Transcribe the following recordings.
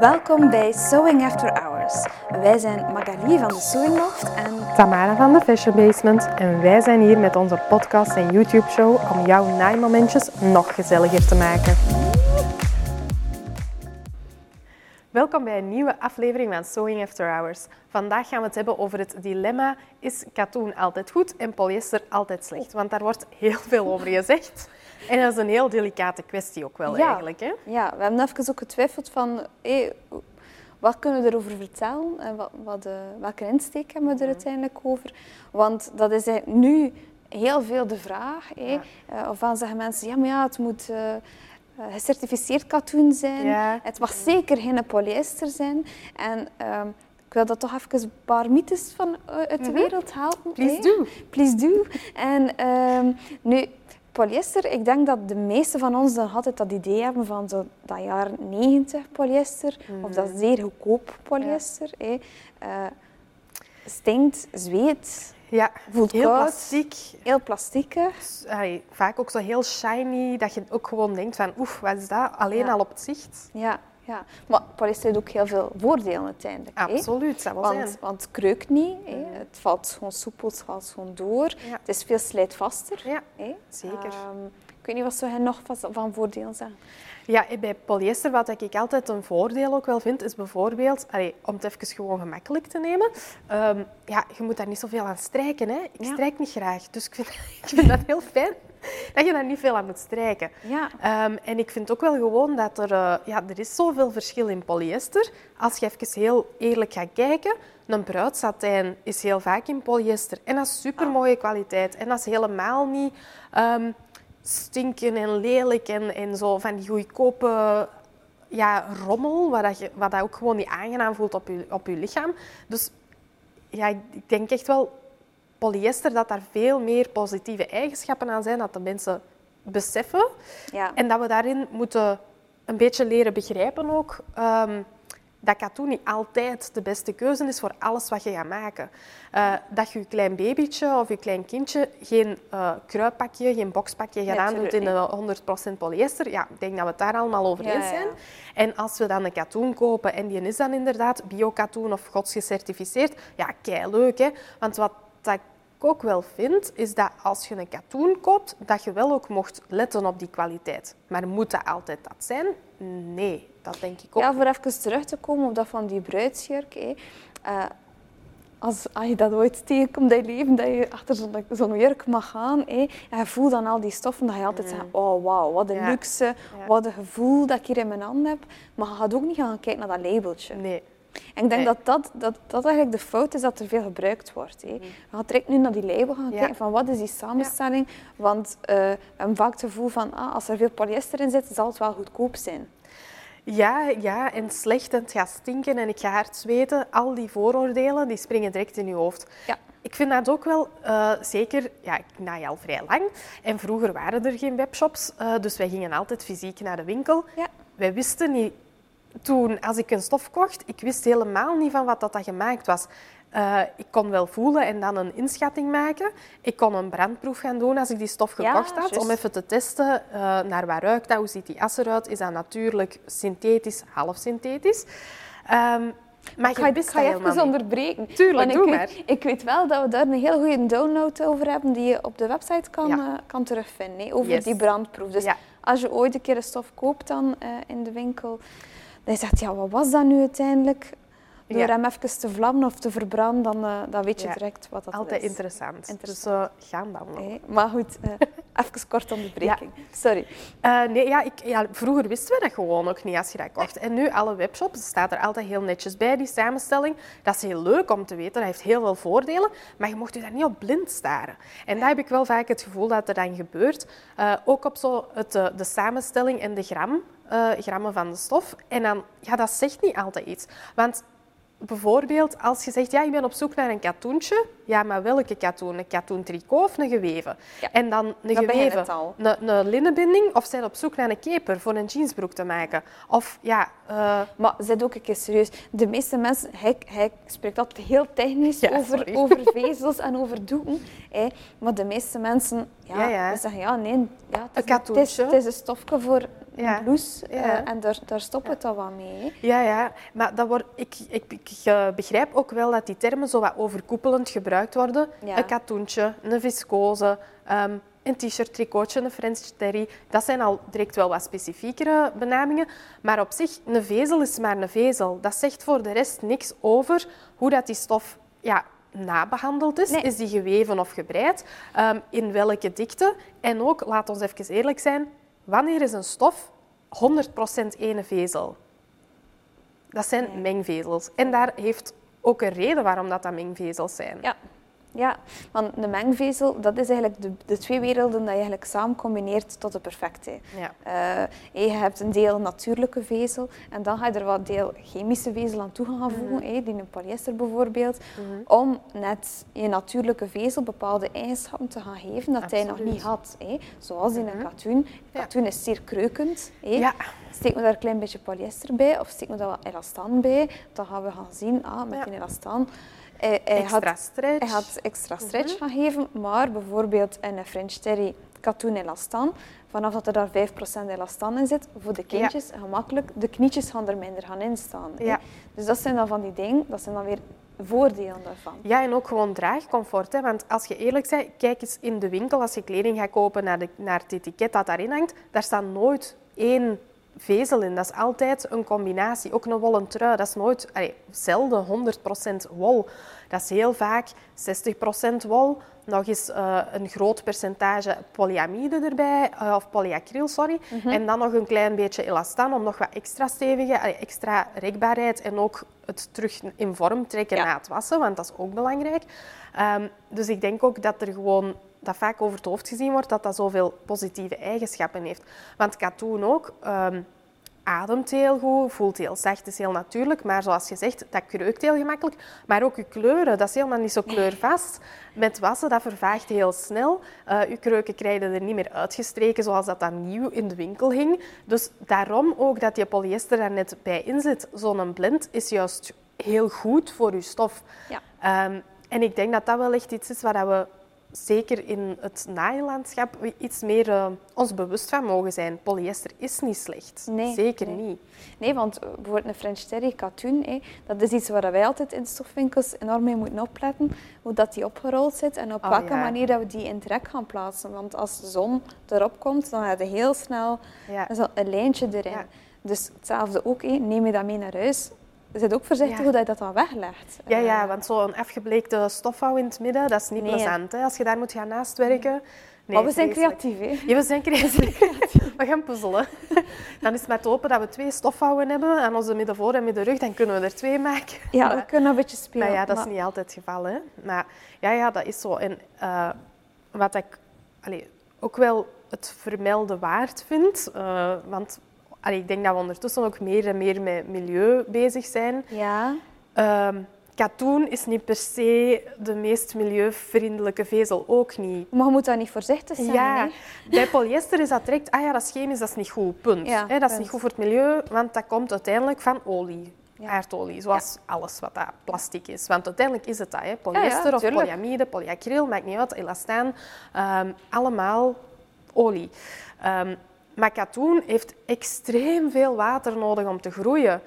Welkom bij Sewing After Hours. Wij zijn Magali van de Sewing Loft en Tamara van de Fashion Basement en wij zijn hier met onze podcast en YouTube show om jouw naaimomentjes nog gezelliger te maken. Welkom bij een nieuwe aflevering van Sewing After Hours. Vandaag gaan we het hebben over het dilemma: is katoen altijd goed en polyester altijd slecht? Want daar wordt heel veel over gezegd. En dat is een heel delicate kwestie ook wel Ja. eigenlijk. Hè? ja, we hebben even ook getwijfeld van hé, wat kunnen we erover vertellen en wat, wat, eh, welke insteek hebben we er uiteindelijk over. Want dat is nu heel veel de vraag. Ja. Eh, ofwel zeggen mensen, ja maar ja, het moet eh, gecertificeerd katoen zijn. Ja. Het mag zeker geen polyester zijn. En ehm, ik wil dat toch even een paar mythes van uit de Mhm. wereld helpen. Please do. Please do. En ehm, nu, polyester, ik denk dat de meeste van ons nog altijd dat idee hebben van zo dat jaren 90 polyester, of dat zeer goedkoop polyester. Eh, stinkt, zweet, Ja, Voelt heel koud. plastiek. heel plastiek. Allee, vaak ook zo heel shiny, dat je ook gewoon denkt van oef, wat is dat? Alleen Ja. al op het zicht. Ja, ja. Maar polyester heeft ook heel veel voordelen uiteindelijk. hè. Absoluut, dat wel Want, zijn. want het kreukt niet, hè. het valt gewoon soepel, het valt gewoon door. Ja. Het is veel slijtvaster. Ja, hè. zeker. Ehm, ik weet niet wat zou je nog van, voordelen zeggen. Ja, bij polyester, wat ik altijd een voordeel ook wel vind, is bijvoorbeeld, allee, om het even gewoon gemakkelijk te nemen, ehm, ja, je moet daar niet zoveel aan strijken. Hè. Ik Ja. strijk niet graag, dus ik vind, ik vind dat heel fijn dat je daar niet veel aan moet strijken. Ja. Ehm, en ik vind ook wel gewoon dat er, eh, ja, er is zoveel verschil in polyester. Als je even heel eerlijk gaat kijken, een bruidsatijn is heel vaak in polyester. En dat is super mooie kwaliteit. En dat is helemaal niet ehm, stinken en lelijk en, en zo van die goedkope ja, rommel, wat, dat je, wat dat ook gewoon niet aangenaam voelt op je, op je lichaam. Dus ja, ik denk echt wel polyester dat daar veel meer positieve eigenschappen aan zijn, dat de mensen beseffen. Ja. En dat we daarin moeten een beetje leren begrijpen ook ehm, dat katoen niet altijd de beste keuze is voor alles wat je gaat maken. Eh, dat je je klein babytje of je klein kindje geen eh kruippakje, geen boxpakje gaat aandoen in een 100% polyester. Ja, ik denk dat we het daar allemaal over Ja, eens ja, zijn. ja. En als we dan een katoen kopen en die is dan inderdaad biokatoen of godsgecertificeerd, ja, kei leuk hè. Want wat dat ik ook wel vind, is dat als je een katoen koopt, dat je wel ook mocht letten op die kwaliteit. Maar moet dat altijd dat zijn? Nee, dat denk ik ook. Ja, voor even terug te komen op dat van die bruidsjurk. Hé. Eh, als, als je dat ooit tegenkomt in je leven, dat je achter zo'n zo'n jurk mag gaan, hé, en je voelt dan al die stoffen, dat je altijd zegt, oh wauw, wat een Mm. Ja. luxe, Ja. wat een gevoel dat ik hier in mijn hand heb. Maar je gaat ook niet gaan kijken naar dat labeltje. Nee. En ik denk Nee. dat, dat, dat dat eigenlijk de fout is dat er veel gebruikt wordt. Hé. Je gaat direct nu naar die label gaan Mm. Kijken van wat is die samenstelling. Want eh, we hebben vaak het gevoel van ah, als er veel polyester in zit, zal het wel goedkoop zijn. Ja, ja, en slecht en het gaat stinken en ik ga hard zweten. Al die vooroordelen die springen direct in je hoofd. Ja. Ik vind dat ook wel eh, zeker, ja, ik naai al vrij lang. En vroeger waren er geen webshops, eh, dus wij gingen altijd fysiek naar de winkel. Ja. Wij wisten niet, toen als ik een stof kocht, ik wist helemaal niet van wat dat, dat gemaakt was. Eh, ik kon wel voelen en dan een inschatting maken. Ik kon een brandproef gaan doen als ik die stof Ja, gekocht had, om even te testen eh, naar waar ruikt dat, hoe ziet die as eruit, is dat natuurlijk synthetisch, half synthetisch. Ehm, maar Ik ga, ik je even niet. onderbreken. Tuurlijk, doe ik maar. Weet, ik weet wel dat we daar een heel goede download over hebben die je op de website kan, Ja. eh, kan terugvinden. over Yes. die brandproef. Dus Ja. als je ooit een keer een stof koopt dan, in de winkel, je zegt ja, wat was dat nu uiteindelijk? Door Ja. hem even te vlammen of te verbranden, dan, eh, dan weet je Ja. direct wat dat Altijd is. interessant. Interessant. Dus gaan dan wel. Maar goed, eh, even kort onderbreking. Sorry. Eh, nee, ja, ik, ja, vroeger wisten we dat gewoon ook niet als je dat kocht. En nu, alle webshops, staat er altijd heel netjes bij, die samenstelling. Dat is heel leuk om te weten, dat heeft heel veel voordelen. Maar je mocht je daar niet op blind staren. En daar heb ik wel vaak het gevoel dat er dan gebeurt. Ook op zo het, de samenstelling en de gram, grammen van de stof. En dan, ja, dat zegt niet altijd iets. Want bijvoorbeeld als je zegt, ja, ik ben op zoek naar een katoentje. Ja, maar welke katoen? Een katoen tricot of een geweven? Ja, En dan een dan geweven, het al. een, een linnenbinding of zijn op zoek naar een keper voor een jeansbroek te maken. Of ja, eh, Maar zet ook een keer serieus. De meeste mensen, hij, hij spreekt altijd heel technisch Ja, over, over vezels en over doeken. Hè. Maar de meeste mensen ja, Ja, zeggen, ja, nee, ja, het, is Een het, is, het is een stofje voor Ja. een blouse. eh, Ja. en daar, daar stopt het al wat mee. hè. Ja, ja. Maar dat wordt, ik, ik, ik eh, begrijp ook wel dat die termen zo wat overkoepelend gebruikt worden. Een katoentje, een viscose, ehm, een t-shirt, tricotje, een French terry. Dat zijn al direct wel wat specifiekere benamingen. Maar op zich, een vezel is maar een vezel. Dat zegt voor de rest niks over hoe dat die stof ja, nabehandeld is. Nee. Is die geweven of gebreid? Ehm, in welke dikte? En ook, laat ons even eerlijk zijn, wanneer is een stof 100% ene vezel? Dat zijn mengvezels. En daar heeft ook een reden waarom dat, dat mengvezels zijn. Ja. Ja, want de mengvezel, dat is eigenlijk de, de twee werelden dat je eigenlijk samen combineert tot de perfecte. Ja. Eh, je hebt een deel natuurlijke vezel en dan ga je er wat deel chemische vezel aan toe gaan Mhm. voegen, die een polyester bijvoorbeeld, om net je natuurlijke vezel bepaalde eigenschappen te gaan geven dat hij nog niet had. Zoals in een katoen. Ja. Katoen is zeer kreukend. Ja. Steek me daar een klein beetje polyester bij of steek me daar wat elastaan bij, dan gaan we gaan zien, ah, met die elastaan... Hij, hij Extra had, stretch. hij had extra stretch gaan geven, maar bijvoorbeeld in een French Terry katoen elastan, vanaf dat er daar 5% elastan in zit, voor de kindjes gemakkelijk, de knietjes gaan er minder gaan instaan. Ja. Dus dat zijn dan van die dingen, dat zijn dan weer voordelen daarvan. Ja, en ook gewoon draagcomfort. Hè? Want als je eerlijk bent, kijk eens in de winkel, als je kleding gaat kopen naar, de, naar het etiket dat daarin hangt, daar staat nooit één vezel in. Dat is altijd een combinatie. Ook een wollen trui, dat is nooit, allee, zelden 100% wol. Dat is heel vaak 60% wol, nog eens eh, een groot percentage polyamide erbij, eh, of polyacryl, sorry. En dan nog een klein beetje elastan om nog wat extra stevige, allee, extra rekbaarheid en ook het terug in vorm trekken Ja. na het wassen, want dat is ook belangrijk. Ehm, dus ik denk ook dat er gewoon dat vaak over het hoofd gezien wordt dat dat zoveel positieve eigenschappen heeft. Want katoen ook ehm, ademt heel goed, voelt heel zacht, is heel natuurlijk. Maar zoals je zegt, dat kreukt heel gemakkelijk. Maar ook je kleuren, dat is helemaal niet zo kleurvast. Met wassen, dat vervaagt heel snel. Eh je kreuken krijgen er niet meer uitgestreken zoals dat dan nieuw in de winkel hing. Dus daarom ook dat je polyester daar net bij in zit. Zo'n blend is juist heel goed voor je stof. Ja. Ehm, en ik denk dat dat wel echt iets is waar we zeker in het naailandschap iets meer eh, ons bewust van mogen zijn. Polyester is niet slecht. Nee, zeker nee. niet. Nee, want bijvoorbeeld een French Terry katoen, dat is iets waar wij altijd in stofwinkels enorm mee moeten opletten, hoe dat die opgerold zit en op Oh, welke ja. manier dat we die in het rek gaan plaatsen. Want als de zon erop komt, dan heb je heel snel Ja. een lijntje erin. Ja. Dus hetzelfde ook, neem je dat mee naar huis. Zit ook voorzichtig Ja. hoe dat je dat dan weglegt. Ja, ja, Eh, want zo'n afgebleekte stofhouw in het midden, dat is niet Nee. plezant. Hè? Als je daar moet gaan naast werken. Nee, maar we zijn vreselijk. creatief, hè. Ja, we zijn creatief. We gaan puzzelen. Dan is het maar te hopen dat we twee stofvouwen hebben aan onze middenvoor en middenrug. Dan kunnen we er twee maken. Ja, we Maar- kunnen een beetje spelen. Maar ja, dat is niet altijd het geval. Hè? Maar ja, ja, dat is zo. En eh, wat ik allee, ook wel het vermelden waard vind, eh, want allee, ik denk dat we ondertussen ook meer en meer met milieu bezig zijn. Ja, Ehm, katoen is niet per se de meest milieuvriendelijke vezel, ook niet. maar je moet daar niet voorzichtig zijn, Ja, bij polyester is dat direct, ah ja, dat is chemisch, dat is niet goed, punt. Ja, dat is niet goed voor het milieu, want dat komt uiteindelijk van olie. Ja. Aardolie, zoals alles wat dat plastic is. Want uiteindelijk is het dat, hè. polyester of polyamide, polyacryl, maakt niet uit, elastaan, ehm, allemaal olie. Ehm, maar katoen heeft extreem veel water nodig om te groeien.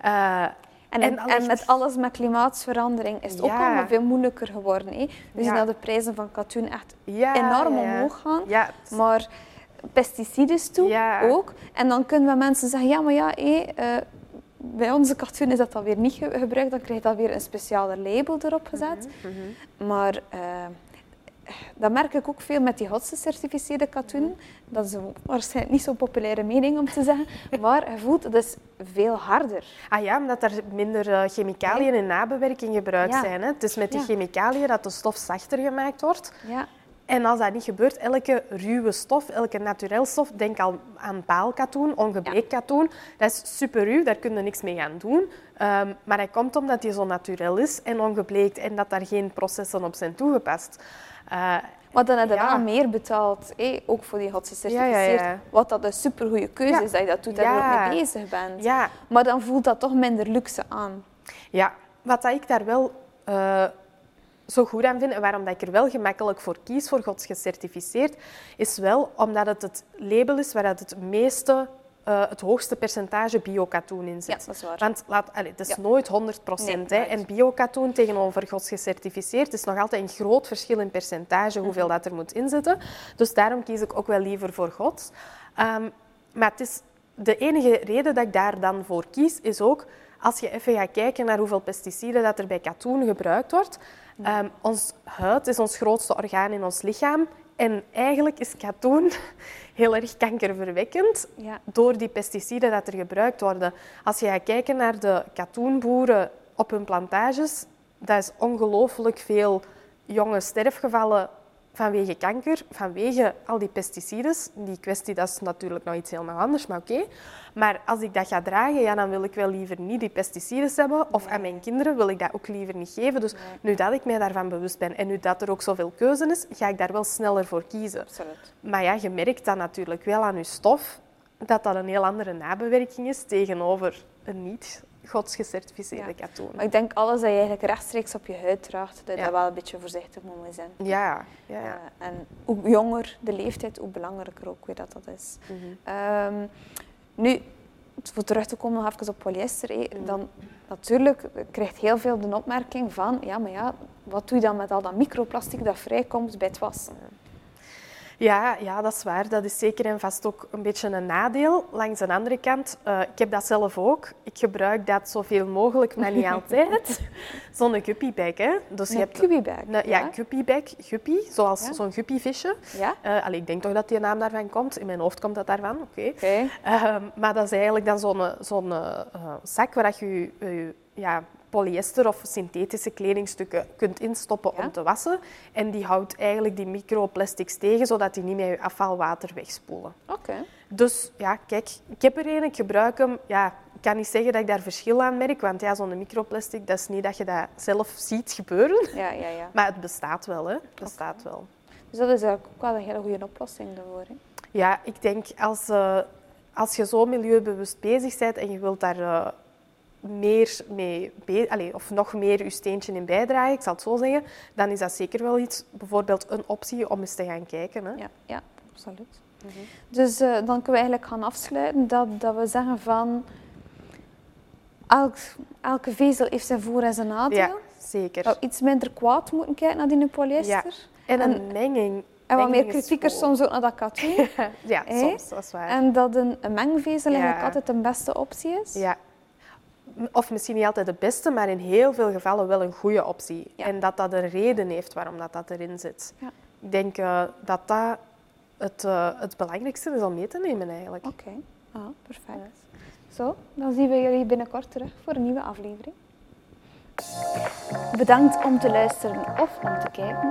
Eh, En, En met alles met klimaatsverandering is het ook allemaal veel moeilijker geworden. Hè. We zien Ja. dat de prijzen van katoen echt ja, enorm omhoog gaan. Maar pesticiden toe ook. En dan kunnen we mensen zeggen, ja, maar ja, hé, eh, bij onze katoen is dat dan weer niet ge- gebruikt. Dan krijg je dat weer een speciale label erop gezet. Mhm, Maar eh, dat merk ik ook veel met die hotse certificeerde katoen. Dat is waarschijnlijk niet zo'n populaire mening om te zeggen. Maar je voelt, het is veel harder. Ah ja, omdat er minder eh, chemicaliën in nabewerking gebruikt Ja. zijn. Hè. Het is met die Ja. chemicaliën dat de stof zachter gemaakt wordt. Ja. En als dat niet gebeurt, elke ruwe stof, elke naturel stof, denk al aan paalkatoen, ongebleekt katoen, dat is super ruw, daar kun je niks mee gaan doen. Ehm, maar dat komt omdat die zo natuurlijk is en ongebleekt en dat daar geen processen op zijn toegepast. Eh, Maar dan heb je Ja. wel meer betaald, hé, ook voor die hot Ja, gecertificeerd. ja, ja. Wat dat een supergoeie keuze is, dat je dat doet en er ook mee bezig bent. ja, Maar dan voelt dat toch minder luxe aan. Ja, wat dat ik daar wel eh, zo goed aan vind en waarom dat ik er wel gemakkelijk voor kies, voor Gods gecertificeerd, is wel omdat het het label is waar het het meeste eh, het hoogste percentage biokatoen in Ja, zit. dat is waar. Want laat, allee, het is Ja. nooit 100 Nee, hè. nooit. En biokatoen tegenover gods gecertificeerd is nog altijd een groot verschil in percentage hoeveel Mhm. dat er moet inzitten. Dus daarom kies ik ook wel liever voor gods. Ehm, maar het is de enige reden dat ik daar dan voor kies, is ook als je even gaat kijken naar hoeveel pesticiden dat er bij katoen gebruikt wordt. Ehm, ons huid is ons grootste orgaan in ons lichaam. En eigenlijk is katoen heel erg kankerverwekkend Ja. door die pesticiden dat er gebruikt worden. Als je gaat kijken naar de katoenboeren op hun plantages, dat is ongelooflijk veel jonge sterfgevallen vanwege kanker, vanwege al die pesticiden. Die kwestie dat is natuurlijk nog iets helemaal anders, maar oké. Maar als ik dat ga dragen, ja, dan wil ik wel liever niet die pesticiden hebben. Of aan mijn kinderen wil ik dat ook liever niet geven. Dus nu dat ik mij daarvan bewust ben en nu dat er ook zoveel keuze is, ga ik daar wel sneller voor kiezen. Absoluut. Maar ja, je merkt dan natuurlijk wel aan je stof dat dat een heel andere nabewerking is tegenover een niet godsgecertificeerde Ja. katoen. Maar ik denk alles dat je eigenlijk rechtstreeks op je huid draagt, dat je Ja. daar wel een beetje voorzichtig moet zijn. Ja, ja, ja. Eh, en hoe jonger de leeftijd, hoe belangrijker ook weer dat dat is. Mhm. Ehm, nu, voor terug te komen nog even op polyester, hé, Mhm. dan natuurlijk krijgt heel veel de opmerking van, ja, maar ja, wat doe je dan met al dat microplastic dat vrijkomt bij het wassen? Ja, ja, dat is waar. Dat is zeker en vast ook een beetje een nadeel. Langs de andere kant, eh, ik heb dat zelf ook. Ik gebruik dat zoveel mogelijk, maar niet altijd. Zo'n guppybag, hè. Dus je Een hebt cubibag. een, ja, guppybag, guppy, zoals Ja. zo'n guppyvisje. Ja? Eh, allee, ik denk toch dat die naam daarvan komt. In mijn hoofd komt dat daarvan, oké. Oké. Ehm, maar dat is eigenlijk dan zo'n zo'n eh, eh, zak waar je, je, je, ja, polyester of synthetische kledingstukken kunt instoppen Ja. om te wassen. En die houdt eigenlijk die microplastics tegen, zodat die niet met je afvalwater wegspoelen. Oké. Dus ja, kijk, ik heb er een, ik gebruik hem. Ja, ik kan niet zeggen dat ik daar verschil aan merk, want ja, zo'n microplastic, dat is niet dat je dat zelf ziet gebeuren. Ja, ja, ja. Maar het bestaat wel, hè. Het bestaat wel. Dus dat is eigenlijk ook wel een hele goede oplossing daarvoor. Hè? Ja, ik denk als, eh, als je zo milieubewust bezig bent en je wilt daar eh, meer mee, allee, of nog meer je steentje in bijdragen, ik zal het zo zeggen, dan is dat zeker wel iets, bijvoorbeeld een optie om eens te gaan kijken. Hè. Ja, ja absoluut. Dus eh, dan kunnen we eigenlijk gaan afsluiten dat, dat we zeggen van elk, elke vezel heeft zijn voor- en zijn nadeel. Ja, zeker. Dat we iets minder kwaad moeten kijken naar die polyester. En een en- menging. En wat meer menging is kritieker goed. soms ook naar dat katoen. ja, Hè? soms, dat is waar. en dat een, een mengvezel Ja. eigenlijk altijd de beste optie is. Ja. Of misschien niet altijd de beste, maar in heel veel gevallen wel een goede optie. Ja. En dat dat een reden heeft waarom dat, dat erin zit. Ja. Ik denk eh, dat dat het, eh, het belangrijkste is om mee te nemen eigenlijk. Oké, ah, perfect. Zo, dan zien we jullie binnenkort terug voor een nieuwe aflevering. Bedankt om te luisteren of om te kijken.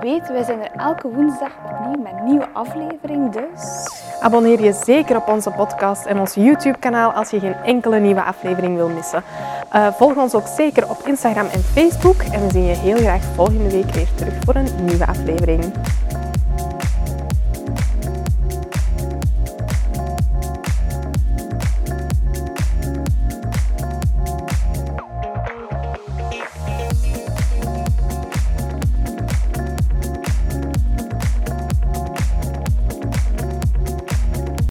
Weet, wij zijn er elke woensdag opnieuw met een nieuwe aflevering, dus... Abonneer je zeker op onze podcast en ons YouTube-kanaal als je geen enkele nieuwe aflevering wil missen. Eh, volg ons ook zeker op Instagram en Facebook en we zien je heel graag volgende week weer terug voor een nieuwe aflevering.